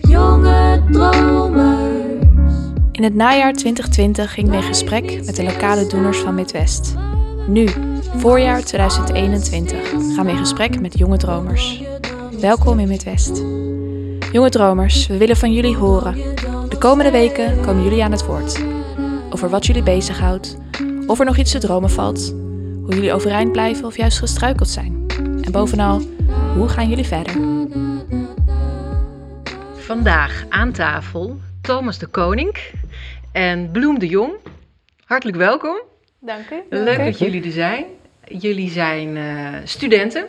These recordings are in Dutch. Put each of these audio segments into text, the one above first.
Jonge dromers. In het najaar 2020 ging we in gesprek met de lokale doeners van Midwest. Nu, voorjaar 2021, gaan we in gesprek met jonge dromers. Welkom in Midwest. Jonge dromers, we willen van jullie horen. De komende weken komen jullie aan het woord. Over wat jullie bezighoudt, of er nog iets te dromen valt, hoe jullie overeind blijven of juist gestruikeld zijn. En bovenal, hoe gaan jullie verder? Vandaag aan tafel Thomas de Koning en Bloem de Jong. Hartelijk welkom. Dank u. Leuk dat jullie er zijn. Jullie zijn eh, studenten.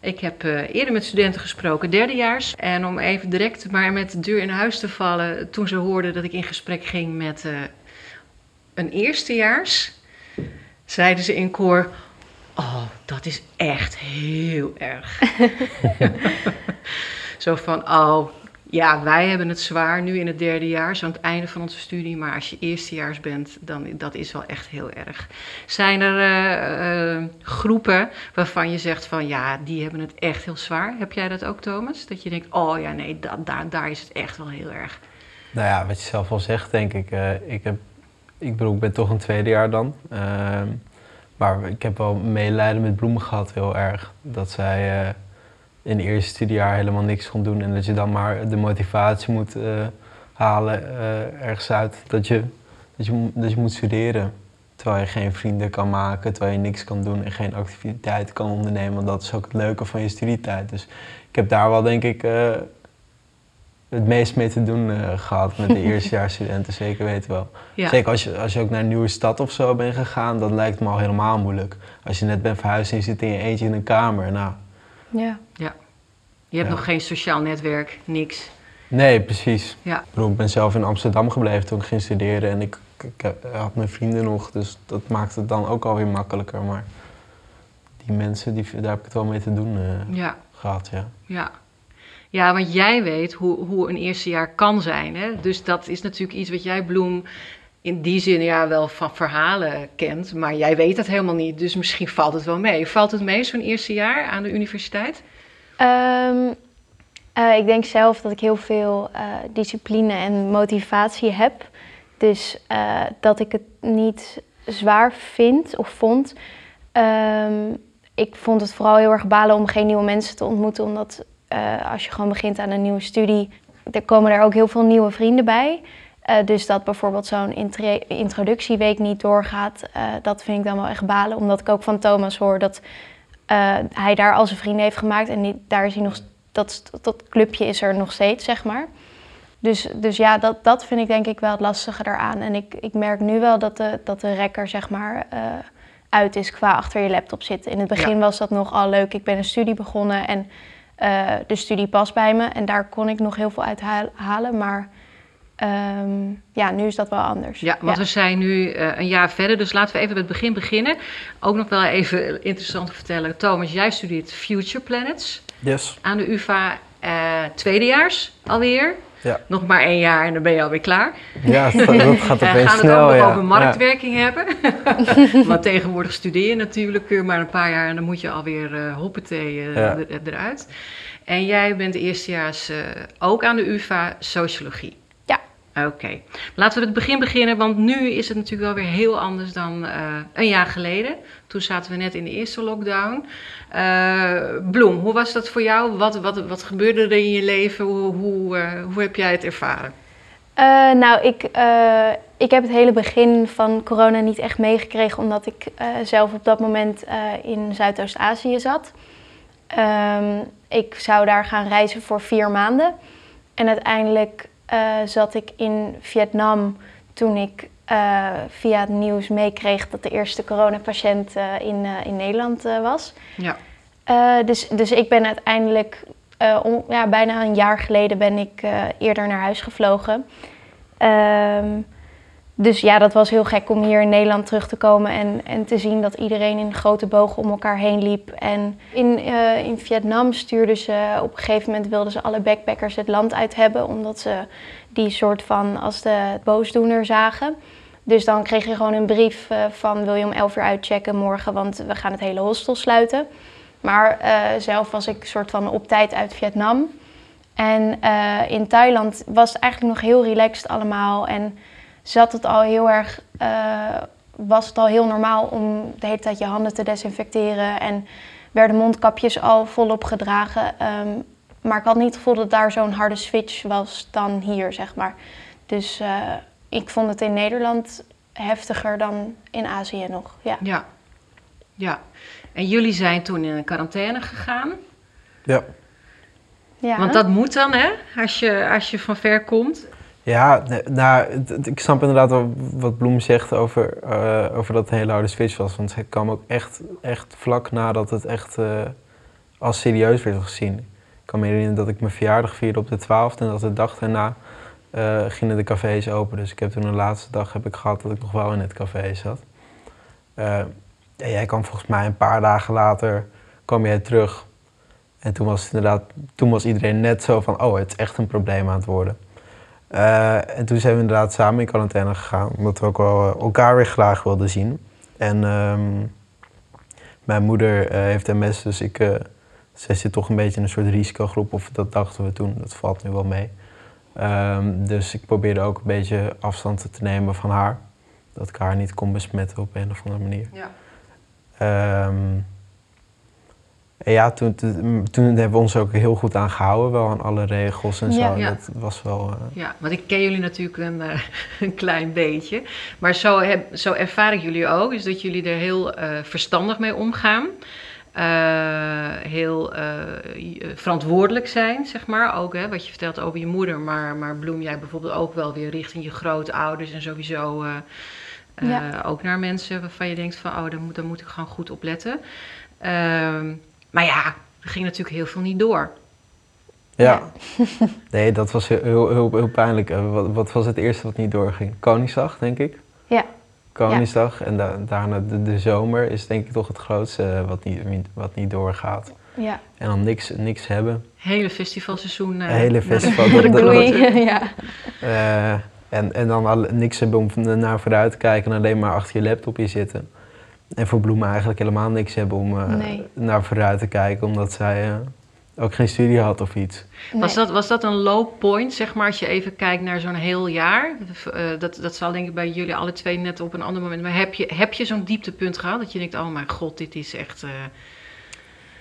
Ik heb eh, eerder met studenten gesproken, derdejaars. En om even direct maar met de deur in huis te vallen, toen ze hoorden dat ik in gesprek ging met eh, een eerstejaars, zeiden ze in koor: Oh, dat is echt heel erg. Zo van: Oh, ja, wij hebben het zwaar nu in het derde jaar, zo aan het einde van onze studie. Maar als je eerstejaars bent, dan dat is wel echt heel erg. Zijn er eh, eh, groepen waarvan je zegt van ja, die hebben het echt heel zwaar? Heb jij dat ook, Thomas? Dat je denkt, oh ja, nee, da daar, daar is het echt wel heel erg. Nou ja, wat je zelf al zegt, denk ik. eh, ik, heb, ik ben toch een tweede jaar dan. Ehm, maar ik heb wel medelijden met bloemen gehad, heel erg. Dat zij in het eerste studiejaar helemaal niks kon doen. En dat je dan maar de motivatie moet eh, halen eh, ergens uit. Dat je, dat, je, dat je moet studeren. Terwijl je geen vrienden kan maken, terwijl je niks kan doen en geen activiteit kan ondernemen. Want dat is ook het leuke van je studietijd. Dus ik heb daar wel, denk ik, eh, het meest mee te doen eh, gehad met de eerstejaarsstudenten. Zeker weten wel. Ja. Zeker als je, als je ook naar een nieuwe stad of zo bent gegaan, dan lijkt het me al helemaal moeilijk. Als je net bent verhuisd en je zit in je eentje in een kamer. Nou, Ja. Je hebt Ja. nog geen sociaal netwerk, niks. nee, precies. Ja. Ik bedoel, ik ben zelf in Amsterdam gebleven toen ik ging studeren en ik, ik, had mijn vrienden nog, dus dat maakt het dan ook alweer makkelijker. Maar die mensen, die, daar heb ik het wel mee te doen eh, Ja. gehad, ja. Ja. Ja, want jij weet hoe, hoe een eerste jaar kan zijn. Hè? Dus dat is natuurlijk iets wat jij, Bloem, in die zin ja, wel van verhalen kent. Maar jij weet dat helemaal niet. Dus misschien valt het wel mee. Valt het mee, zo'n eerste jaar aan de universiteit? Ehm, eh, ik denk zelf dat ik heel veel eh, discipline en motivatie heb. Dus eh, dat ik het niet zwaar vind of vond. Ehm, ik vond het vooral heel erg balen om geen nieuwe mensen te ontmoeten. Omdat als je gewoon begint aan een nieuwe studie, er komen er ook heel veel nieuwe vrienden bij. Eh, dus dat bijvoorbeeld zo'n introductieweek niet doorgaat, eh, dat vind ik dan wel echt balen. Omdat ik ook van Thomas hoor dat eh, hij daar al zijn vrienden heeft gemaakt. En die, daar is hij nog, dat, dat clubje is er nog steeds, zeg maar. Dus, dus ja, dat, dat vind ik denk ik wel het lastige daaraan. En ik, ik merk nu wel dat de, dat de rekker, zeg maar, uit is qua achter je laptop zitten. In het begin Ja. was dat nog al leuk. Ik ben een studie begonnen en de studie past bij me. En daar kon ik nog heel veel uit halen. Maar ehm, ja, nu is dat wel anders. Ja, want we zijn nu eh, een jaar verder. Dus laten we even met het begin beginnen. Ook nog wel even interessant te vertellen. Thomas, jij studeert Future Planets Yes. aan de UvA. eh tweedejaars alweer. Ja. Nog maar één jaar en dan ben je alweer klaar. Ja, dat, gaat We opeens gaan snel, het ook nog ja. over marktwerking hebben. Want tegenwoordig studeer je natuurlijk eh, maar een paar jaar en dan moet je alweer eh hoppatee eh, Ja. er- eruit. En jij bent eerstejaars eh ook aan de UvA sociologie. Oké. Laten we het begin beginnen, want nu is het natuurlijk wel weer heel anders dan eh, een jaar geleden. Toen zaten we net in de eerste lockdown. Eh, Bloem, hoe was dat voor jou? Wat, wat, wat gebeurde er in je leven? Hoe, hoe, eh, hoe heb jij het ervaren? Nou, ik, ik heb het hele begin van corona niet echt meegekregen, omdat ik zelf op dat moment in Zuidoost-Azië zat. Ehm, ik zou daar gaan reizen voor vier maanden. En uiteindelijk eh, zat ik in Vietnam toen ik eh, via het nieuws meekreeg dat de eerste coronapatiënt eh, in, in Nederland was. Ja. Dus, dus ik ben uiteindelijk, on- ja, bijna een jaar geleden ben ik eerder naar huis gevlogen. Ehm, dus ja, dat was heel gek om hier in Nederland terug te komen en, en te zien dat iedereen in grote bogen om elkaar heen liep. En in, eh, in Vietnam stuurden ze, op een gegeven moment wilden ze alle backpackers het land uit hebben, omdat ze die soort van als de boosdoener zagen. Dus dan kreeg je gewoon een brief eh, van wil je om 11 uur uitchecken morgen, want we gaan het hele hostel sluiten. Maar eh, zelf was ik soort van op tijd uit Vietnam. En in Thailand was het eigenlijk nog heel relaxed allemaal. En zat het al heel erg, eh, was het al heel normaal om de hele tijd je handen te desinfecteren. En werden mondkapjes al volop gedragen. Ehm, maar ik had niet het gevoel dat daar zo'n harde switch was dan hier, zeg maar. Dus eh, ik vond het in Nederland heftiger dan in Azië nog. Ja. Ja. Ja. En jullie zijn toen in quarantaine gegaan. Ja. Ja. Want dat moet dan, hè? Als je, als je van ver komt. Ja, nou, ik snap inderdaad wat Bloem zegt over, eh, over dat het een hele harde switch was. Want het kwam ook echt, echt vlak nadat het echt eh, als serieus werd gezien. Ik kan me herinneren dat ik mijn verjaardag vierde op de 12e en dat de dag daarna eh, gingen de cafés open. Dus ik heb toen de laatste dag heb ik gehad dat ik nog wel in het café zat. En jij kwam volgens mij een paar dagen later kwam jij terug. En toen was inderdaad, toen was iedereen net zo van, oh, het is echt een probleem aan het worden. Eh, en toen zijn we inderdaad samen in quarantaine gegaan, omdat we ook wel eh, elkaar weer graag wilden zien. En ehm, mijn moeder eh, heeft MS, dus ik, zij zit toch een beetje in een soort risicogroep, of dat dachten we toen, dat valt nu wel mee. Ehm, dus ik probeerde ook een beetje afstand te nemen van haar, dat ik haar niet kon besmetten op een of andere manier. Ja. Ehm, en ja, toen, toen, toen hebben we ons ook heel goed aan gehouden, wel aan alle regels en zo. Ja. Dat was wel. eh, Ja, want ik ken jullie natuurlijk een, eh, een klein beetje. Maar zo, heb, zo ervaar ik jullie ook. Is dat jullie er heel eh, verstandig mee omgaan. Eh, heel verantwoordelijk zijn, zeg maar. Ook hè, wat je vertelt over je moeder. Maar, maar bloem jij bijvoorbeeld ook wel weer richting je grootouders en sowieso eh, eh, Ja. ook naar mensen waarvan je denkt van, oh, daar moet, daar moet ik gewoon goed op letten. Ehm, maar ja, er ging natuurlijk heel veel niet door. ja. nee, dat was heel, heel, heel, heel pijnlijk. Eh, wat, wat was het eerste wat niet doorging? Koningsdag, denk ik. Ja. Koningsdag en da- daarna de, de zomer is denk ik toch het grootste eh, wat niet, wat niet doorgaat. ja. En dan niks, niks hebben. Hele festivalseizoen. eh, hele de- festival. de kloten. ja. Eh, en, en dan al, niks hebben om naar vooruit te kijken en alleen maar achter je laptopje zitten. En voor bloemen eigenlijk helemaal niks hebben om eh, Nee. naar vooruit te kijken, omdat zij eh, ook geen studie had of iets. Was, dat, was dat een low point, zeg maar, als je even kijkt naar zo'n heel jaar? Eh, dat, dat zal denk ik bij jullie alle twee net op een ander moment. Maar heb je, heb je zo'n dieptepunt gehad dat je denkt, oh mijn god, dit is echt eh,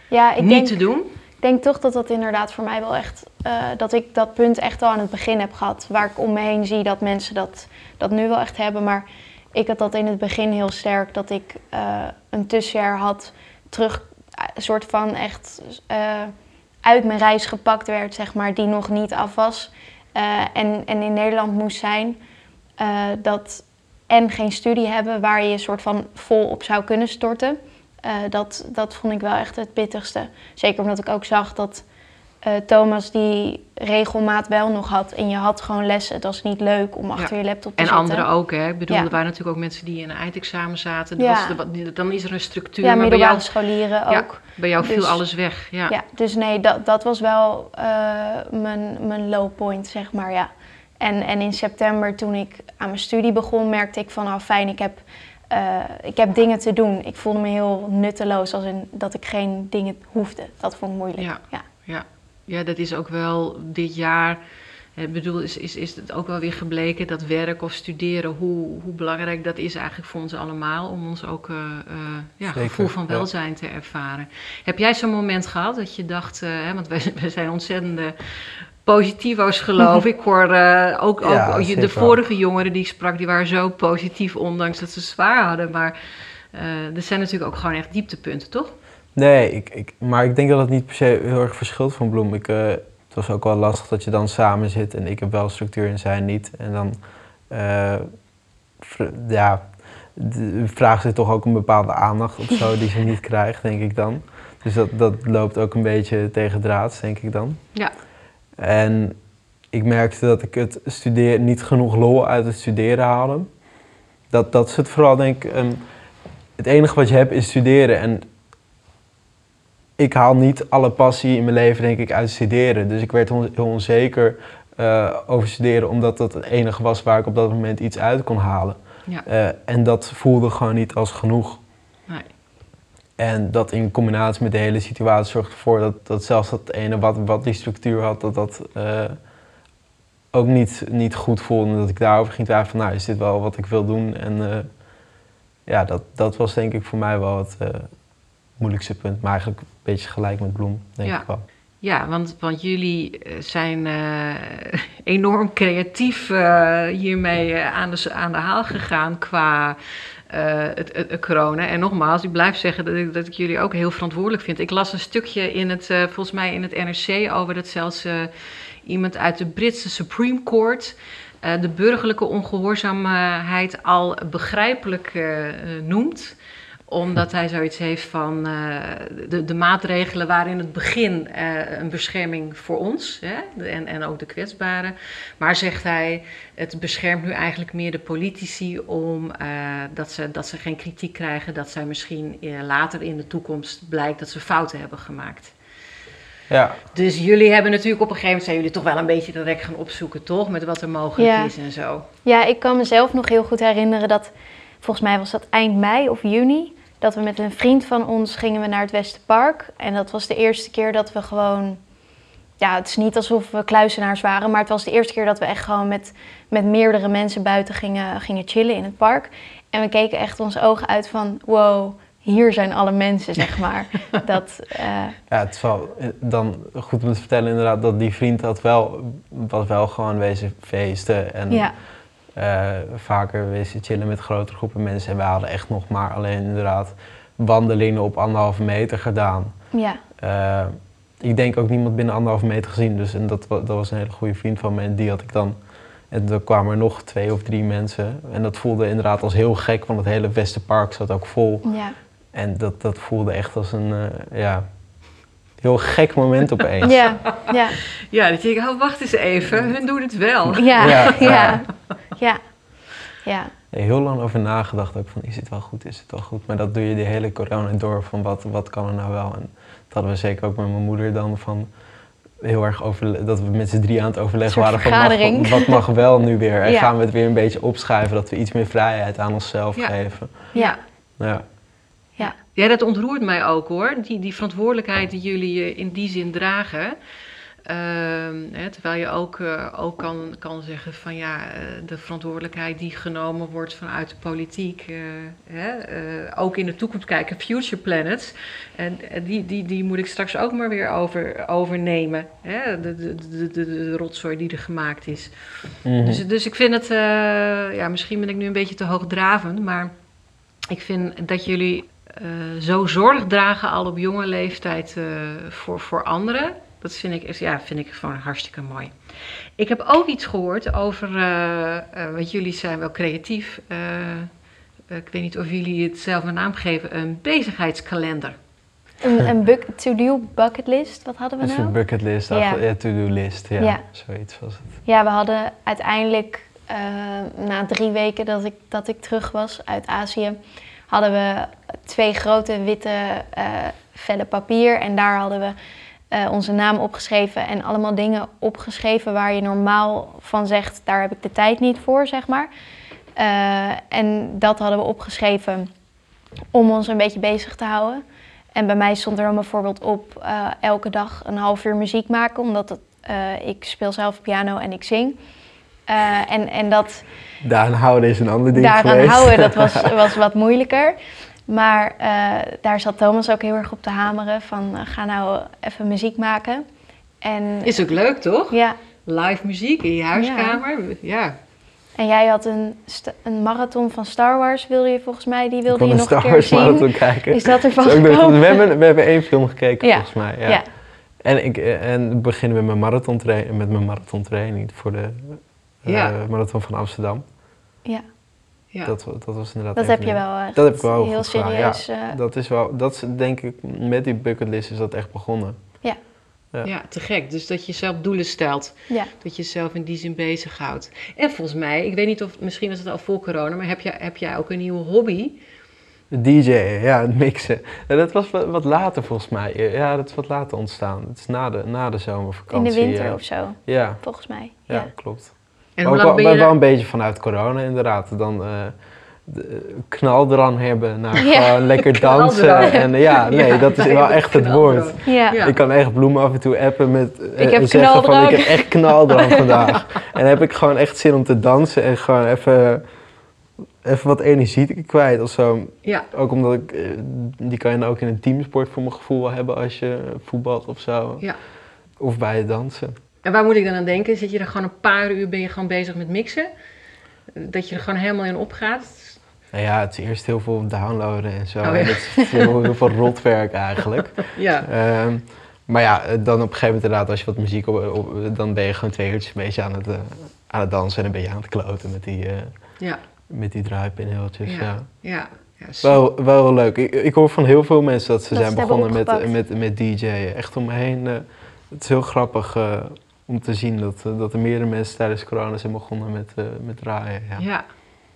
Ja, ik niet denk, te doen? ik denk toch dat dat inderdaad voor mij wel echt... eh, dat ik dat punt echt al aan het begin heb gehad. Waar ik om me heen zie dat mensen dat, dat nu wel echt hebben. Maar ik had dat in het begin heel sterk. Dat ik eh, een tussenjaar had terug... eh, Een soort van echt eh, uit mijn reis gepakt werd, zeg maar. Die nog niet af was. en, en in Nederland moest zijn. dat en geen studie hebben waar je je soort van vol op zou kunnen storten. Dat, dat vond ik wel echt het bitterste. Zeker omdat ik ook zag dat eh, Thomas die regelmaat wel nog had. En je had gewoon lessen. Het was niet leuk om achter je laptop te En zitten. anderen ook, hè? Ik bedoel, Ja. er waren natuurlijk ook mensen die in een eindexamen zaten. Ja. Was dan is er een structuur, Ja, maar bij jou, scholieren Ja. ook. bij jou viel Dus- alles weg. Ja. Ja, dus nee, dat, dat was wel eh, mijn, mijn low point, zeg maar, ja. En, en in september, toen ik aan mijn studie begon, merkte ik van, oh fijn, ik heb, eh, ik heb dingen te doen. Ik voelde me heel nutteloos, als in dat ik geen dingen hoefde. Dat vond ik moeilijk. Ja. Ja. Ja. dat is ook wel dit jaar. Ik bedoel, is, is, is het ook wel weer gebleken dat werk of studeren, hoe, hoe belangrijk dat is eigenlijk voor ons allemaal. Om ons ook eh, ja, Zeker, gevoel van ja. welzijn te ervaren. Heb jij zo'n moment gehad dat je dacht, eh, hè, want wij, wij zijn ontzettende positivo's geloof ik. Ik hoor ook, de vorige jongeren die ik sprak, die waren zo positief, ondanks dat ze zwaar hadden. Maar er zijn natuurlijk ook gewoon echt dieptepunten, toch? Nee, ik, ik, maar ik denk dat het niet per se heel erg verschilt van Bloem. Ik, eh, het was ook wel lastig dat je dan samen zit en ik heb wel structuur en zij niet. En dan vr- ja, vraagt ze toch ook een bepaalde aandacht of zo die ze niet krijgt, denk ik dan. Dus dat, dat loopt ook een beetje tegen draads, denk ik dan. Ja. En ik merkte dat ik het studeren niet genoeg lol uit het studeren haalde. Dat, dat is het vooral, denk ik. het enige wat je hebt is studeren. En ik haal niet alle passie in mijn leven, denk ik, uit studeren. Dus ik werd on- heel onzeker eh, over studeren, omdat dat het enige was waar ik op dat moment iets uit kon halen. Ja. Eh, en dat voelde gewoon niet als genoeg. Nee. En dat in combinatie met de hele situatie zorgt ervoor dat, dat zelfs dat ene wat, wat die structuur had, dat dat eh, ook niet, niet goed voelde. En dat ik daarover ging twijfelen van, nou, is dit wel wat ik wil doen? En ja, dat, dat was denk ik voor mij wel het moeilijkste punt. Maar eigenlijk een beetje gelijk met Bloem, denk Ja. ik wel. Ja, want, want jullie eh, zijn eh, enorm creatief eh, hiermee aan, de, aan de haal gegaan qua eh, het, het, het corona. En nogmaals, ik blijf zeggen dat ik, dat ik jullie ook heel verantwoordelijk vind. Ik las een stukje in het, volgens mij in het NRC over dat zelfs iemand uit de Britse Supreme Court de burgerlijke ongehoorzaamheid al begrijpelijk noemt omdat hij zoiets heeft van eh, de, de maatregelen waren in het begin eh, een bescherming voor ons hè, en, en ook de kwetsbaren. Maar zegt hij, het beschermt nu eigenlijk meer de politici om eh, dat, ze, dat ze geen kritiek krijgen, dat zij misschien eh, later in de toekomst blijkt dat ze fouten hebben gemaakt. Ja, Dus jullie hebben natuurlijk op een gegeven moment zijn jullie toch wel een beetje de rek gaan opzoeken, toch? Met wat er mogelijk Ja. is en zo. Ja, ik kan mezelf nog heel goed herinneren dat, volgens mij was dat eind mei of juni, dat we met een vriend van ons gingen we naar het Westerpark. En dat was de eerste keer dat we gewoon, ja, het is niet alsof we kluisenaars waren, maar het was de eerste keer dat we echt gewoon met, met meerdere mensen buiten gingen, gingen chillen in het park. En we keken echt onze ogen uit van, wow, hier zijn alle mensen, zeg maar. dat, eh, ja, het is wel eh, dan goed om te vertellen inderdaad dat die vriend had wel, was wel gewoon wezen feesten. En ja, eh, vaker wezen chillen met grotere groepen mensen. En wij hadden echt nog maar alleen inderdaad wandelingen op anderhalve meter gedaan. ja, Eh, ik denk ook niemand binnen anderhalve meter gezien. Dus en dat, dat was een hele goede vriend van me. En die had ik dan. En er kwamen er nog twee of drie mensen. En dat voelde inderdaad als heel gek, want het hele Westerpark zat ook vol. ja. En dat, dat voelde echt als een eh, ja, heel gek moment opeens. Ja, ja, Ja, dat je denkt, oh, wacht eens even, hun doen het wel. ja, Ja, ja, ja. ja, ja. Ja, heel lang over nagedacht ook van is het wel goed, is het wel goed. Maar dat doe je de hele corona door van wat, wat kan er nou wel. En dat hadden we zeker ook met mijn moeder dan van heel erg over dat we met z'n drie aan het overleggen waren van mag- wat mag wel nu weer. En Ja. gaan we het weer een beetje opschuiven dat we iets meer vrijheid aan onszelf Ja. geven. Ja, Ja. Ja, dat ontroert mij ook hoor. Die, die verantwoordelijkheid die jullie eh, in die zin dragen. Ehm, hè, terwijl je ook, eh, ook kan, kan zeggen van ja, eh, de verantwoordelijkheid die genomen wordt vanuit de politiek. eh, hè, eh, ook in de toekomst kijken, Future Planets. En die, die, die moet ik straks ook maar weer over, overnemen. Hè, de, de, de, de, de rotzooi die er gemaakt is. Mhm. Dus, dus ik vind het, eh, ja, misschien ben ik nu een beetje te hoogdravend, maar ik vind dat jullie eh, zo zorg dragen al op jonge leeftijd eh, voor, voor anderen. Dat vind ik, is- ja, vind ik gewoon hartstikke mooi. Ik heb ook iets gehoord over, eh, eh, want jullie zijn wel creatief. eh, ik weet niet of jullie het zelf een naam geven, een bezigheidskalender. een, een to-do bucket list, wat hadden we nou? een bucketlist, Ja. ja. to-do list, ja, Ja. zoiets was het. Ja, we hadden uiteindelijk eh, na drie weken dat ik, dat ik terug was uit Azië, hadden we twee grote witte eh vellen papier en daar hadden we eh, onze naam opgeschreven en allemaal dingen opgeschreven waar je normaal van zegt, daar heb ik de tijd niet voor, zeg maar. Eh, en dat hadden we opgeschreven om ons een beetje bezig te houden. En bij mij stond er dan bijvoorbeeld op elke dag een half uur muziek maken, omdat het, ik speel zelf piano en ik zing. Eh, en, en dat Daaraan houden is een ander ding daaraan geweest. houden, dat was, was wat moeilijker. Maar eh, daar zat Thomas ook heel erg op te hameren van eh, ga nou even muziek maken. En, Is ook leuk, toch? ja, Live muziek in je huiskamer. Ja. en jij had een, een marathon van Star Wars, wilde je volgens mij, die Ik wilde je een nog Star een keer Wars zien. marathon kijken. Is dat ervan nog- gekomen? we, hebben, we hebben één film gekeken Ja. volgens mij. Ja. Ja. En ik en beginnen met mijn marathon met mijn marathontraining voor de Ja. marathon van Amsterdam. Ja, ja. Dat, dat was inderdaad. dat heb je wel echt Dat heb ik wel heel gedaan, serieus. eh, Dat is wel, dat is denk ik met die bucketlist is dat echt begonnen. Ja, te gek. Dus dat je zelf doelen stelt. ja. Dat je jezelf in die zin bezighoudt. En volgens mij, ik weet niet of, misschien was het al voor corona, maar heb jij, heb jij ook een nieuwe hobby? DJ, ja, het mixen. En dat was wat, wat later volgens mij. Ja, dat is wat later ontstaan. Het is na de, na de In zomervakantie. de winter ja. of zo, Ja, volgens mij. ja, Ja. klopt. En Maar hoe ook lang wel, ben je wel daar- een beetje vanuit corona inderdaad. Dan, eh, de knaldrang hebben naar Ja. gewoon lekker dansen. En eh, ja, nee, Ja, dat is wel echt het woord. Ja. Ja. Ik kan echt bloemen af en toe appen met eh, Ik heb en zeggen van ik heb echt knaldrang vandaag. En dan heb ik gewoon echt zin om te dansen en gewoon even, even wat energie kwijt of zo. Ja, Ook omdat ik, eh, die kan je dan ook in een teamsport voor mijn gevoel wel hebben als je voetbalt of zo. Ja. Of bij het dansen. En waar moet ik dan aan denken? Zit je er gewoon een paar uur ben je gewoon bezig met mixen? Dat je er gewoon helemaal in opgaat? Nou ja, het is eerst heel veel downloaden en zo. Oh, ja. En het is heel, heel veel rotwerk eigenlijk. Ja. Ehm, maar ja, dan op een gegeven moment inderdaad, als je wat muziek op, op- dan ben je gewoon twee uurtjes een beetje aan het, eh, aan het dansen en dan ben je aan het kloten met die, eh Ja, met die draaipinheeltjes. Ja. Ja. ja. ja super. Wel, wel leuk. Ik, ik hoor van heel veel mensen dat ze Dat zijn begonnen met, met, met DJ'en. Echt om me heen. eh, het is heel grappig eh, om te zien dat, eh, dat er meerdere mensen tijdens corona zijn begonnen met, eh, met draaien. Ja. Ja,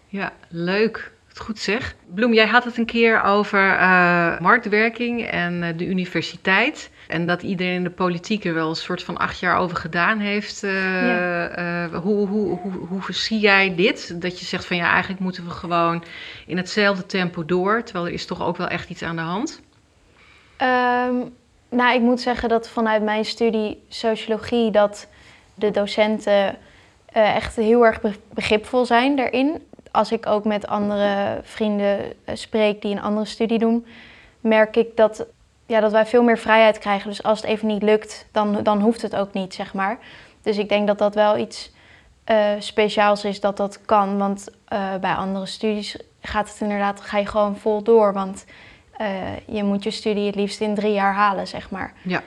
ja, leuk. Goed zeg. Bloem, jij had het een keer over eh, marktwerking en eh, de universiteit. En dat iedereen in de politiek er wel een soort van acht jaar over gedaan heeft. Eh, Ja. eh, hoe, hoe, hoe, hoe zie jij dit? Dat je zegt van ja, eigenlijk moeten we gewoon in hetzelfde tempo door. Terwijl er is toch ook wel echt iets aan de hand. Ehm, nou, ik moet zeggen dat vanuit mijn studie sociologie dat de docenten eh, echt heel erg be- begripvol zijn daarin. Als ik ook met andere vrienden eh, spreek die een andere studie doen, merk ik dat, ja, dat wij veel meer vrijheid krijgen. Dus als het even niet lukt, dan, dan hoeft het ook niet, zeg maar. Dus ik denk dat dat wel iets eh, speciaals is dat dat kan. Want bij andere studies gaat het inderdaad, ga je gewoon vol door. Want je moet je studie het liefst in drie jaar halen, zeg maar. Ja.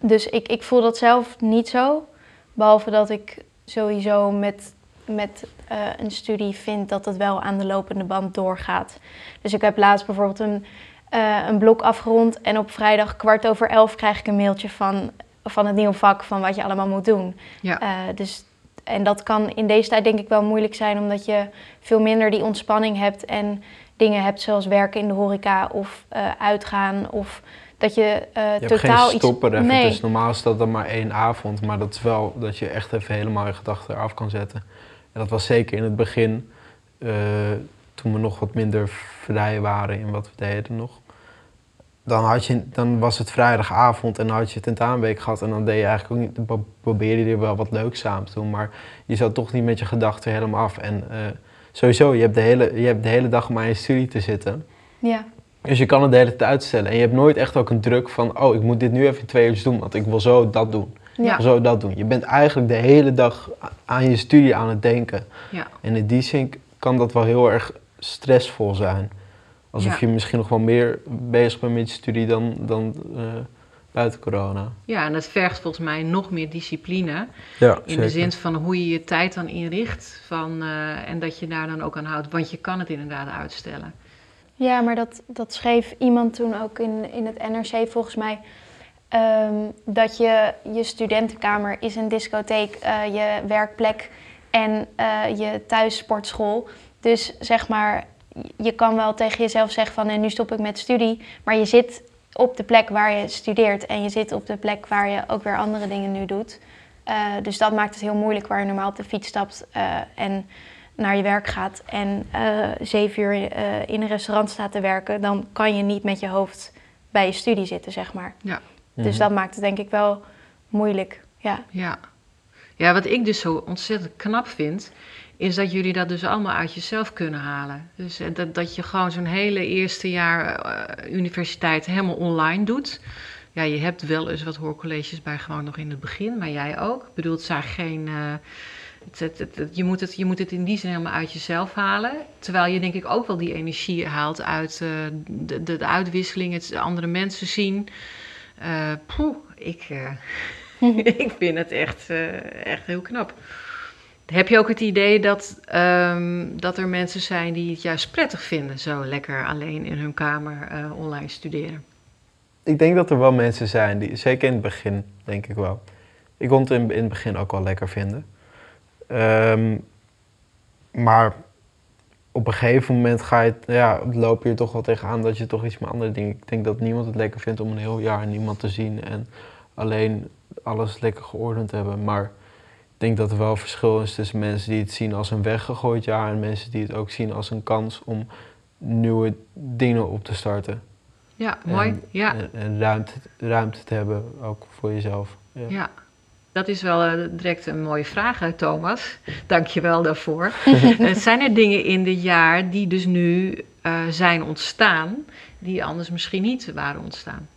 Dus ik, ik voel dat zelf niet zo. Behalve dat ik sowieso met, met eh, een studie vind dat het wel aan de lopende band doorgaat. Dus ik heb laatst bijvoorbeeld een, eh, een blok afgerond. En op vrijdag kwart over elf krijg ik een mailtje van, van het nieuwe vak van wat je allemaal moet doen. Ja. Eh, dus, en dat kan in deze tijd denk ik wel moeilijk zijn, omdat je veel minder die ontspanning hebt en dingen hebt zoals werken in de horeca of eh, uitgaan of dat je eh, Je hebt totaal geen stopper iets... even. Nee, Dus normaal is dat dan maar één avond. Maar dat is wel dat je echt even helemaal je gedachten eraf kan zetten. En dat was zeker in het begin, eh, toen we nog wat minder vrij waren in wat we deden nog. Dan, had je, dan was het vrijdagavond en dan had je tentamenweek gehad. En dan deed je eigenlijk ook niet, pro- probeerde je er wel wat leuks samen te doen. Maar je zat toch niet met je gedachten helemaal af. En sowieso, je hebt, de hele, je hebt de hele dag om aan je studie te zitten. ja. Dus je kan het de hele tijd uitstellen. En je hebt nooit echt ook een druk van, oh, ik moet dit nu even twee uur doen, want ik wil zo dat doen. Ik Ja. wil zo dat doen. Je bent eigenlijk de hele dag aan je studie aan het denken. Ja. En in die zin kan dat wel heel erg stressvol zijn. Alsof Ja. je misschien nog wel meer bezig bent met je studie dan, dan eh, buiten corona. ja, en dat vergt volgens mij nog meer discipline. Ja, In de zin van hoe je je tijd dan inricht. Van, eh, en dat je daar dan ook aan houdt. Want je kan het inderdaad uitstellen. Ja, maar dat, dat schreef iemand toen ook in, in het NRC volgens mij. ehm, dat je, je studentenkamer is een discotheek, eh, je werkplek en eh, je thuissportschool. Dus zeg maar, je kan wel tegen jezelf zeggen van en nu stop ik met studie. Maar je zit op de plek waar je studeert en je zit op de plek waar je ook weer andere dingen nu doet. Eh, dus dat maakt het heel moeilijk waar je normaal op de fiets stapt eh, en naar je werk gaat en eh, zeven uur eh, in een restaurant staat te werken, dan kan je niet met je hoofd bij je studie zitten, zeg maar. Ja. Mhm. Dus dat maakt het denk ik wel moeilijk. Ja, Ja. ja, wat ik dus zo ontzettend knap vind, is dat jullie dat dus allemaal uit jezelf kunnen halen. Dus eh, dat, dat je gewoon zo'n hele eerste jaar eh, universiteit helemaal online doet. Ja, je hebt wel eens wat hoorcolleges bij gewoon nog in het begin, maar jij ook. Ik bedoel, het geen... eh, het, het, je, moet het, je moet het in die zin helemaal uit jezelf halen. Terwijl je denk ik ook wel die energie haalt uit de, de, uitwisseling, het andere mensen zien. Eh poeh, ik, ik vind het echt, echt heel knap. Heb je ook het idee dat, ehm, dat er mensen zijn die het juist prettig vinden, zo lekker alleen in hun kamer eh, online studeren? Ik denk dat er wel mensen zijn, die, zeker in het begin, denk ik wel. Ik kon het in, in het begin ook wel lekker vinden. Ehm, maar op een gegeven moment ga je, ja, loop je er toch wel tegenaan dat je toch iets met andere dingen... Ik denk dat niemand het lekker vindt om een heel jaar niemand te zien en alleen alles lekker geordend te hebben. Maar denk dat er wel verschil is tussen mensen die het zien als een weggegooid jaar en mensen die het ook zien als een kans om nieuwe dingen op te starten. Ja, mooi. En, ja. en, en ruimte, ruimte te hebben, ook voor jezelf. Ja. Ja, dat is wel eh, direct een mooie vraag, Thomas. Dank je wel daarvoor. Eh, zijn er dingen in dit jaar die dus nu eh, zijn ontstaan, die anders misschien niet waren ontstaan?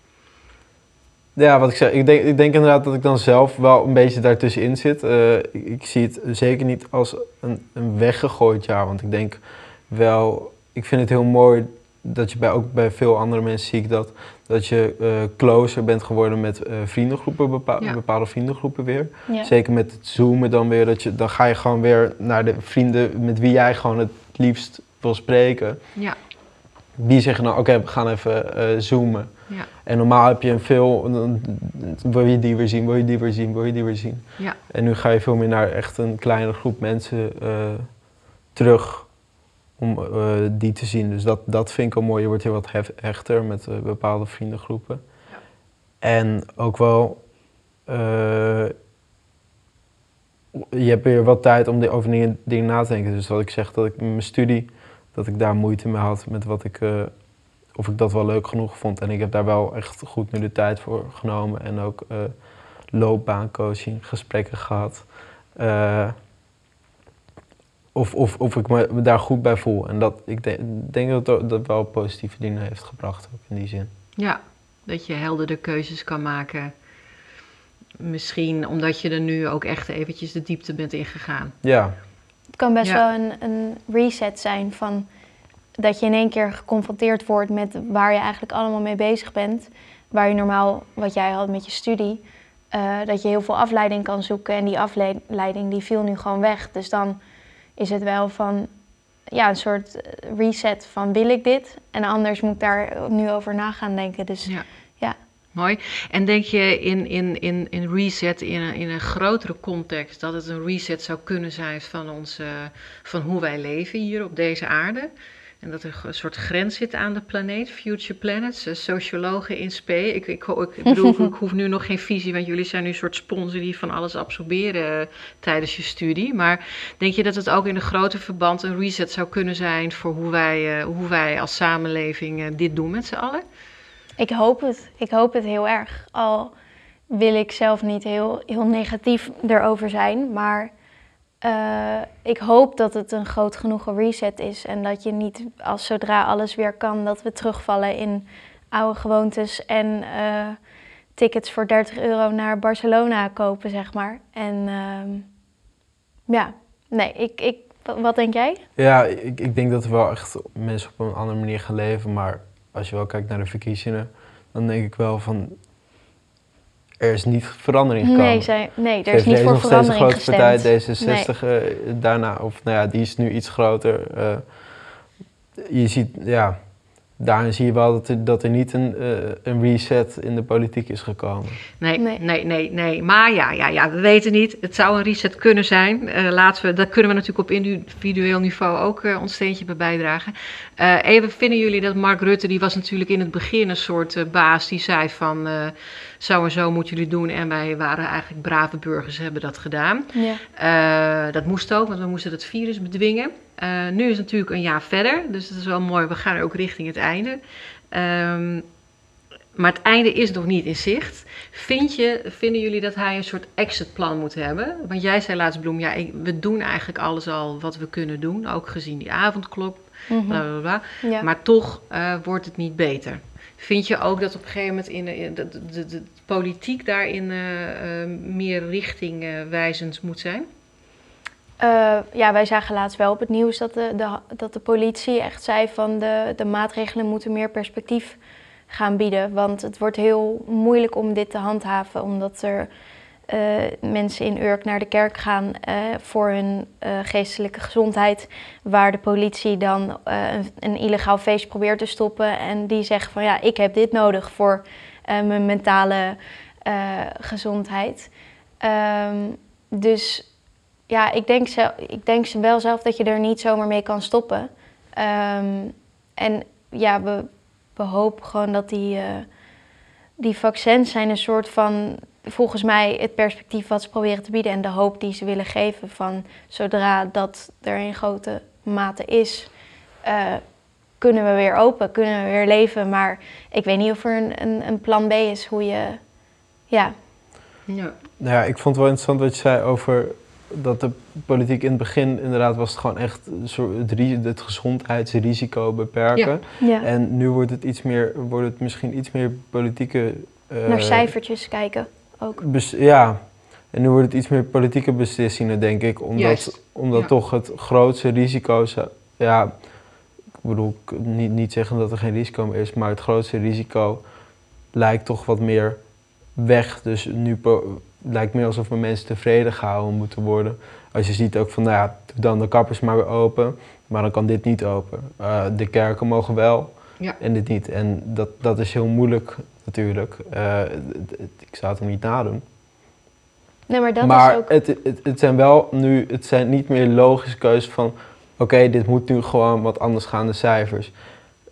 Ja, wat ik zeg, ik denk, ik denk inderdaad dat ik dan zelf wel een beetje daartussenin zit. Eh, ik, ik zie het zeker niet als een, een weggegooid jaar, want ik denk wel, ik vind het heel mooi dat je bij, ook bij veel andere mensen zie ik dat, dat je eh, closer bent geworden met eh, vriendengroepen, Ja. bepaalde vriendengroepen weer. Ja. Zeker met het zoomen dan weer, dat je, dan ga je gewoon weer naar de vrienden met wie jij gewoon het liefst wil spreken. Ja, Die zeggen dan, oké, we gaan even zoomen. Ja, En normaal heb je een veel, dan wil je die weer zien, wil je die weer zien, wil je die weer zien. ja, En nu ga je veel meer naar echt een kleinere groep mensen eh, terug om eh, die te zien. Dus dat, dat vind ik al mooi. Je wordt heel wat hef- hechter met eh, bepaalde vriendengroepen. Ja. En ook wel, je hebt weer wat tijd om over dingen, dingen na te denken. Dus wat ik zeg, dat ik mijn studie, dat ik daar moeite mee had met wat ik, of ik dat wel leuk genoeg vond. En ik heb daar wel echt goed nu de tijd voor genomen en ook eh, loopbaancoaching, gesprekken gehad. Eh, of, of, of ik me, daar goed bij voel. En dat, ik denk, denk dat dat dat wel positieve dingen heeft gebracht, ook in die zin. ja. Dat je heldere keuzes kan maken. Misschien omdat je er nu ook echt eventjes de diepte bent ingegaan. Ja, Het kan best Ja. wel een, een reset zijn van dat je in één keer geconfronteerd wordt met waar je eigenlijk allemaal mee bezig bent. Waar je normaal, wat jij had met je studie, eh, dat je heel veel afleiding kan zoeken. En die afleiding die viel nu gewoon weg. Dus dan is het wel van ja, een soort reset van wil ik dit? En anders moet ik daar nu over na gaan denken. Dus Ja. Ja. Mooi. En denk je in, in, in, in reset in een, in een grotere context dat het een reset zou kunnen zijn van, ons, eh, van hoe wij leven hier op deze aarde? En dat er een soort grens zit aan de planeet, Future Planets, eh, sociologen in spe. Ik, ik, ik bedoel, ik hoef nu nog geen visie, want jullie zijn nu een soort sponsor die van alles absorberen eh, tijdens je studie. Maar denk je dat het ook in een groter verband een reset zou kunnen zijn voor hoe wij, eh, hoe wij als samenleving dit doen met z'n allen? Ik hoop het. Ik hoop het heel erg. Al wil ik zelf niet heel, heel negatief erover zijn. Maar eh, ik hoop dat het een groot genoeg reset is. En dat je niet, als zodra alles weer kan, dat we terugvallen in oude gewoontes. En eh, tickets voor 30 euro naar Barcelona kopen, zeg maar. En ehm, ja, nee, ik, ik, wat denk jij? ja ik, ik denk dat er wel echt mensen op een andere manier gaan leven. Maar als je wel kijkt naar de verkiezingen, dan denk ik wel van... Er is niet verandering gekomen. Nee, zij, nee, er is niet voor nog steeds een verandering grote partij, gestemd. D66 eh, daarna, of nou ja, die is nu iets groter. eh, je ziet, ja, daarin zie je wel dat er, dat er niet een, eh, een reset in de politiek is gekomen. Nee, nee, Nee. nee, nee, Maar ja, ja, ja, we weten niet. Het zou een reset kunnen zijn. Eh, laten we, daar kunnen we natuurlijk op individueel niveau ook eh, ons steentje bij bijdragen. Eh, even, vinden jullie dat Mark Rutte, die was natuurlijk in het begin een soort baas, die zei van eh, zo en zo moeten jullie doen. En wij waren eigenlijk brave burgers, hebben dat gedaan. Ja. Eh, dat moest ook, want we moesten het virus bedwingen. Eh, nu is het natuurlijk een jaar verder, dus dat is wel mooi. We gaan ook richting het einde. Ehm, maar het einde is nog niet in zicht. Vind je, vinden jullie dat hij een soort exitplan moet hebben? Want jij zei laatst, Bloem, ja, ik- we doen eigenlijk alles al wat we kunnen doen. Ook gezien die avondklok, Mhm. bla bla bla. ja. Maar toch eh, wordt het niet beter. Vind je ook dat op een gegeven moment in de, de, de, politiek daarin eh, eh, meer richtingwijzend moet zijn? Eh, ja, wij zagen laatst wel op het nieuws dat de, de, dat de politie echt zei van de, de maatregelen moeten meer perspectief gaan bieden. Want het wordt heel moeilijk om dit te handhaven, omdat er eh, mensen in Urk naar de kerk gaan eh, voor hun eh, geestelijke gezondheid. Waar de politie dan eh, een, een illegaal feest probeert te stoppen. En die zeggen van ja, ik heb dit nodig voor eh, mijn mentale eh, gezondheid. Ehm, dus ja, ik denk, zelf, ik denk ze wel zelf dat je er niet zomaar mee kan stoppen. Ehm, en ja, we, we hopen gewoon dat die, eh, die vaccins zijn een soort van volgens mij het perspectief wat ze proberen te bieden en de hoop die ze willen geven van zodra dat er in grote mate is, eh, kunnen we weer open, kunnen we weer leven. Maar ik weet niet of er een, een, een plan B is hoe je, ja, Ja. Nou ja, ik vond het wel interessant wat je zei over dat de politiek in het begin inderdaad was het gewoon echt het, het gezondheidsrisico beperken. ja. En nu wordt het iets meer, wordt het misschien iets meer politieke. eh, naar cijfertjes kijken ook. bes- ja, en nu wordt het iets meer politieke beslissingen, denk ik, omdat, Juist, omdat ja. toch het grootste risico, zou- ja, ik bedoel, niet, niet zeggen dat er geen risico meer is, maar het grootste risico lijkt toch wat meer weg. Dus nu lijkt meer alsof we mensen tevreden gehouden moeten worden. Als je ziet ook van, nou ja, doe dan de kappers maar weer open, maar dan kan dit niet open. Eh, de kerken mogen wel Ja. en dit niet. En dat, dat is heel moeilijk natuurlijk. Eh, ik zou het hem niet nadoen. Nee, maar dat maar is ook. het, het, het zijn wel nu, het zijn niet meer logische keuzes van, oké, dit moet nu gewoon wat anders gaan, de cijfers.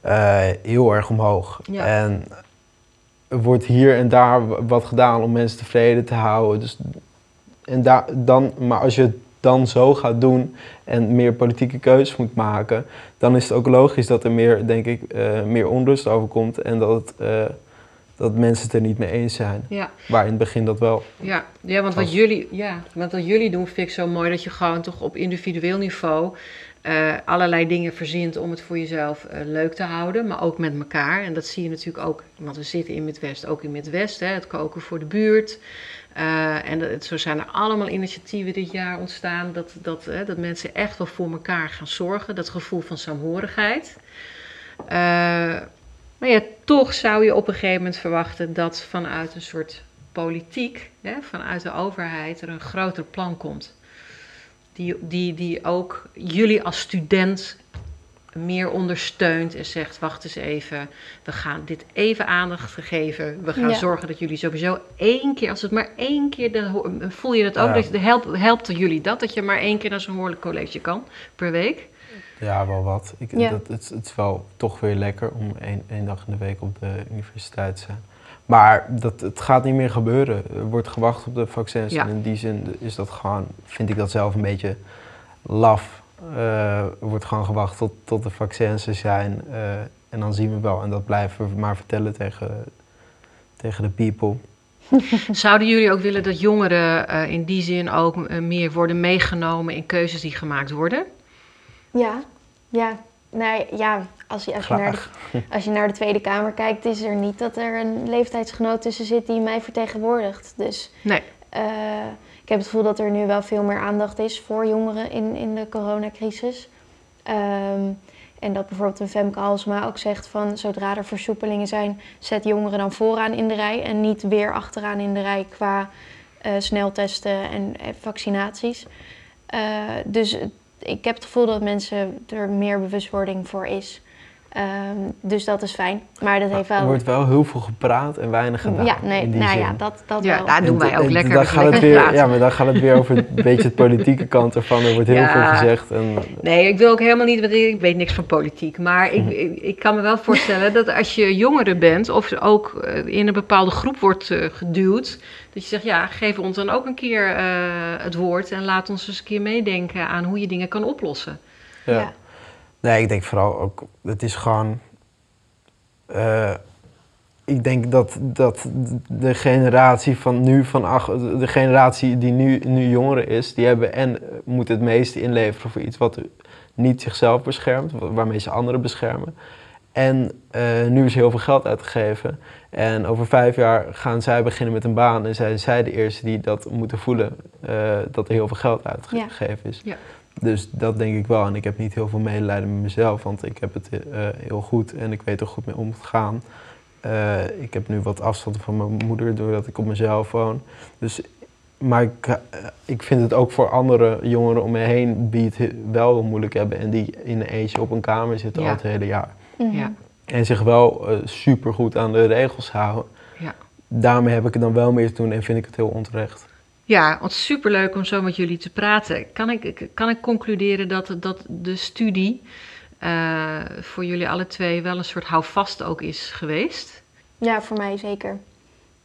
Eh, heel erg omhoog. Ja. En er wordt hier en daar wat gedaan om mensen tevreden te houden. Dus, en daar, dan, maar als je het dan zo gaat doen en meer politieke keuzes moet maken, dan is het ook logisch dat er meer, denk ik, eh, meer onrust over komt en dat, het, dat mensen het er niet mee eens zijn. Ja. Waar in het begin dat wel. Ja, ja, want wat jullie, ja, want wat jullie doen vind ik zo mooi dat je gewoon toch op individueel niveau eh, allerlei dingen verzint om het voor jezelf eh, leuk te houden, maar ook met elkaar. En dat zie je natuurlijk ook, want we zitten in Midwest, ook in Midwest, hè, het koken voor de buurt. Eh, en dat, zo zijn er allemaal initiatieven dit jaar ontstaan dat, dat, hè, dat mensen echt wel voor elkaar gaan zorgen. Dat gevoel van saamhorigheid. Maar ja, toch zou je op een gegeven moment verwachten dat vanuit een soort politiek, hè, vanuit de overheid, er een groter plan komt. Die, die, die ook jullie als student meer ondersteunt en zegt: Wacht eens even, we gaan dit even aandacht geven. We gaan Ja. zorgen dat jullie sowieso één keer, als het maar één keer, dan voel je dat ook. Ja. Dat je, helpt, helpt jullie dat, dat je maar één keer naar zo'n hoorlijk college kan per week? Ja, wel wat. Ik, Ja. dat, het, het is wel toch weer lekker om één, één dag in de week op de universiteit te zijn. Maar dat, het gaat niet meer gebeuren. Er wordt gewacht op de vaccins. Ja. En in die zin is dat gewoon, vind ik dat zelf een beetje laf. Eh, er wordt gewoon gewacht tot, tot de vaccins er zijn. eh, en dan zien we wel. En dat blijven we maar vertellen tegen, tegen de people. Zouden jullie ook willen dat jongeren eh, in die zin ook meer worden meegenomen in keuzes die gemaakt worden? Ja, ja. Nee, ja, als je, als, je naar de, als je naar de Tweede Kamer kijkt, is er niet dat er een leeftijdsgenoot tussen zit die mij vertegenwoordigt. Dus Nee. eh, ik heb het gevoel dat er nu wel veel meer aandacht is voor jongeren in, in de coronacrisis. Ehm, en dat bijvoorbeeld een Femke Halsema ook zegt van zodra er versoepelingen zijn, zet jongeren dan vooraan in de rij en niet weer achteraan in de rij qua eh, sneltesten en eh, vaccinaties. Eh, dus het- ik heb het gevoel dat mensen er meer bewustwording voor is. Ehm, dus dat is fijn. Maar dat heeft Er wel. wordt wel heel veel gepraat en weinig gedaan. ja, nee, in die nou zin. ja, dat, dat Ja, wel. daar doen wij ook en lekker. dan gaat het lekker weer, praten. Ja, maar dan gaat het weer over een beetje het politieke kant ervan. Er wordt heel Ja. veel gezegd. En, Nee, ik wil ook helemaal niet, want ik weet niks van politiek. Maar ik, ik, ik kan me wel voorstellen dat als je jongere bent of ook eh, in een bepaalde groep wordt eh, geduwd, dat je zegt, ja, geef ons dan ook een keer eh, het woord en laat ons eens een keer meedenken aan hoe je dingen kan oplossen. ja. Ja. Nee, ik denk vooral ook, het is gewoon. eh, ik denk dat, dat de generatie van nu, van ach, de generatie die nu, nu jongeren is, die hebben en moet het meeste inleveren voor iets wat niet zichzelf beschermt, wa- waarmee ze anderen beschermen. En eh, nu is heel veel geld uitgegeven. En over vijf jaar gaan zij beginnen met een baan. En zijn zij de eerste die dat moeten voelen. eh, dat er heel veel geld uitgegeven is. Ja. Dus dat denk ik wel. En ik heb niet heel veel medelijden met mezelf. Want ik heb het eh, heel goed. En ik weet er goed mee om te gaan. Eh, ik heb nu wat afstand van mijn moeder. Doordat ik op mezelf woon. Dus, maar ik, eh, ik vind het ook voor andere jongeren om me heen. Die het he- wel heel moeilijk hebben. En die in een eentje op een kamer zitten Ja. al het hele jaar. Mhm. Ja. En zich wel super goed aan de regels houden. Ja. Daarmee heb ik het dan wel meer te doen en vind ik het heel onterecht. Ja, want superleuk om zo met jullie te praten. Kan ik, kan ik concluderen dat, dat de studie eh, voor jullie alle twee wel een soort houvast ook is geweest? Ja, voor mij zeker.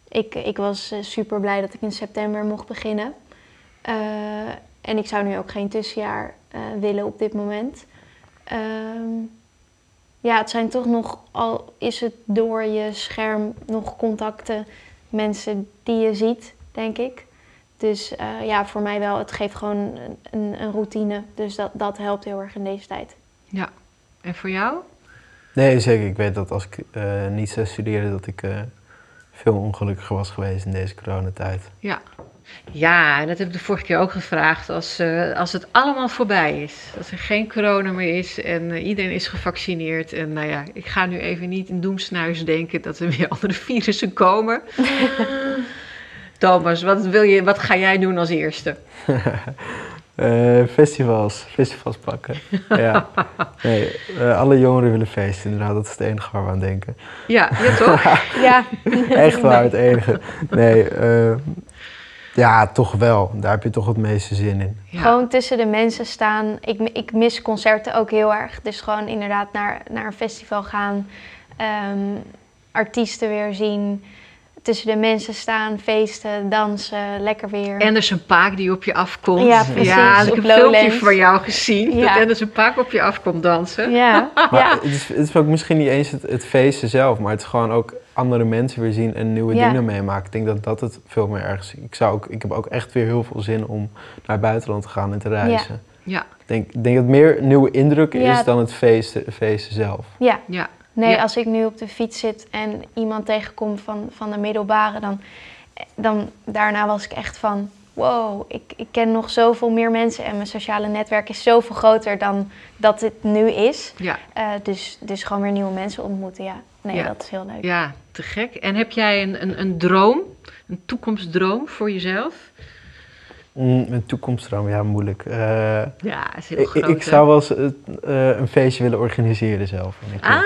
ik, ik was super blij dat ik in september mocht beginnen. Eh, en ik zou nu ook geen tussenjaar eh, willen op dit moment. Ehm, ja, het zijn toch nog, al is het door je scherm nog contacten, mensen die je ziet, denk ik. Dus eh, ja, voor mij wel, het geeft gewoon een, een, routine. Dus dat, dat helpt heel erg in deze tijd. Ja. En voor jou? Nee, zeker. Ik weet dat als ik eh, niet zou studeren, dat ik eh, veel ongelukkiger was geweest in deze coronatijd. Ja. Ja, en dat heb ik de vorige keer ook gevraagd. Als, eh, als het allemaal voorbij is, als er geen corona meer is en iedereen is gevaccineerd. En nou ja, ik ga nu even niet in doemsnuis denken dat er weer andere virussen komen. Thomas, wat, wil je, wat ga jij doen als eerste? Eh, festivals, festivals pakken. ja. Nee, eh, alle jongeren willen feesten, inderdaad. Dat is het enige waar we aan denken. Ja, ja toch? Ja, Echt waar, het enige. Nee, eh, ja, toch wel. Daar heb je toch het meeste zin in. Ja. Gewoon tussen de mensen staan. Ik, ik mis concerten ook heel erg. Dus gewoon inderdaad naar, naar een festival gaan. ehm, artiesten weer zien. Tussen de mensen staan, feesten, dansen, lekker weer. Anderson Paak die op je afkomt. Ja, precies, Ja, ik op heb een filmpje van jou gezien. Ja. Dat Anderson Paak op je afkomt dansen. Ja, Maar ja. het, is, het is ook misschien niet eens het, het feesten zelf, maar het is gewoon ook andere mensen weer zien en nieuwe Ja. dingen meemaken. Ik denk dat dat het veel meer ergens. Ik, zou ook, ik heb ook echt weer heel veel zin om naar het buitenland te gaan en te reizen. Ja, Ik denk, ik denk dat het meer nieuwe indrukken Ja. is dan het feesten, feesten zelf. ja. ja. Nee, Ja. als ik nu op de fiets zit en iemand tegenkom van, van de middelbare, dan, dan daarna was ik echt van, wow, ik, ik ken nog zoveel meer mensen en mijn sociale netwerk is zoveel groter dan dat het nu is. ja. Eh, dus, dus gewoon weer nieuwe mensen ontmoeten, ja. Nee, Ja. dat is heel leuk. Ja, te gek. En heb jij een, een, een droom, een toekomstdroom voor jezelf? Mm, een toekomstdroom, ja, moeilijk. Eh, Ja, is heel ik, groot. ik hè? zou wel eens eh, een feestje willen organiseren zelf. Ik, Ah,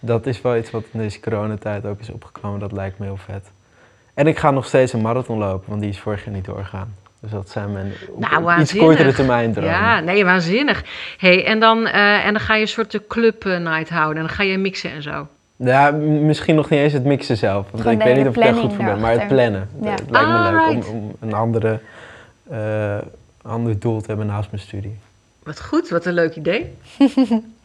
Dat is wel iets wat in deze coronatijd ook is opgekomen. Dat lijkt me heel vet. En ik ga nog steeds een marathon lopen, want die is vorig jaar niet doorgegaan. Dus dat zijn mijn Nou, iets kortere termijn dromen. ja, nee, waanzinnig. Hey, en, dan, eh, en dan ga je een soort de club eh, night houden en dan ga je mixen en zo. Ja, misschien nog niet eens het mixen zelf. Want Gewoon ik weet niet of ik daar goed voor ben. Maar het plannen. Ja. Het lijkt me leuk om, om een andere, eh, ander doel te hebben naast mijn studie. Wat goed, wat een leuk idee.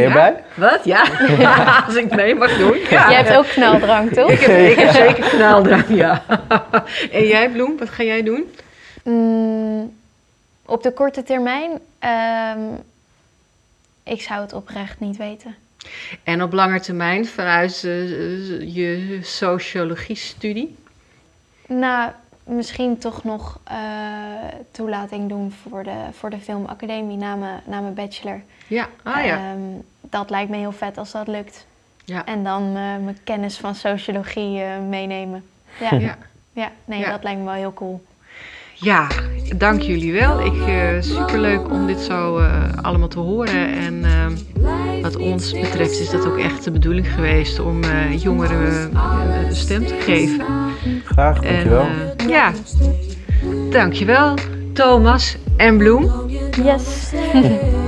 Ben je Ja? bij? Wat? Ja, als ik mee mag doen. Ja. Jij hebt ook knaldrang, toch? Ik heb, ik heb zeker knaldrang, ja. en jij, Bloem, wat ga jij doen? Mm, op de korte termijn, ehm, ik zou het oprecht niet weten. En op lange termijn vanuit je sociologie-studie? Nou, misschien toch nog eh, toelating doen voor de, voor de filmacademie na mijn, na mijn bachelor. Ja, ah ja. Ehm, dat lijkt me heel vet als dat lukt. Ja. En dan eh, mijn kennis van sociologie eh, meenemen. Ja, ja. ja. nee, Ja. dat lijkt me wel heel cool. Ja, dank jullie wel. Ik, superleuk om dit zo allemaal te horen. En eh, wat ons betreft is dat ook echt de bedoeling geweest om jongeren een stem te geven. Graag, dankjewel. En, eh, ja, dankjewel Thomas en Bloem. Yes.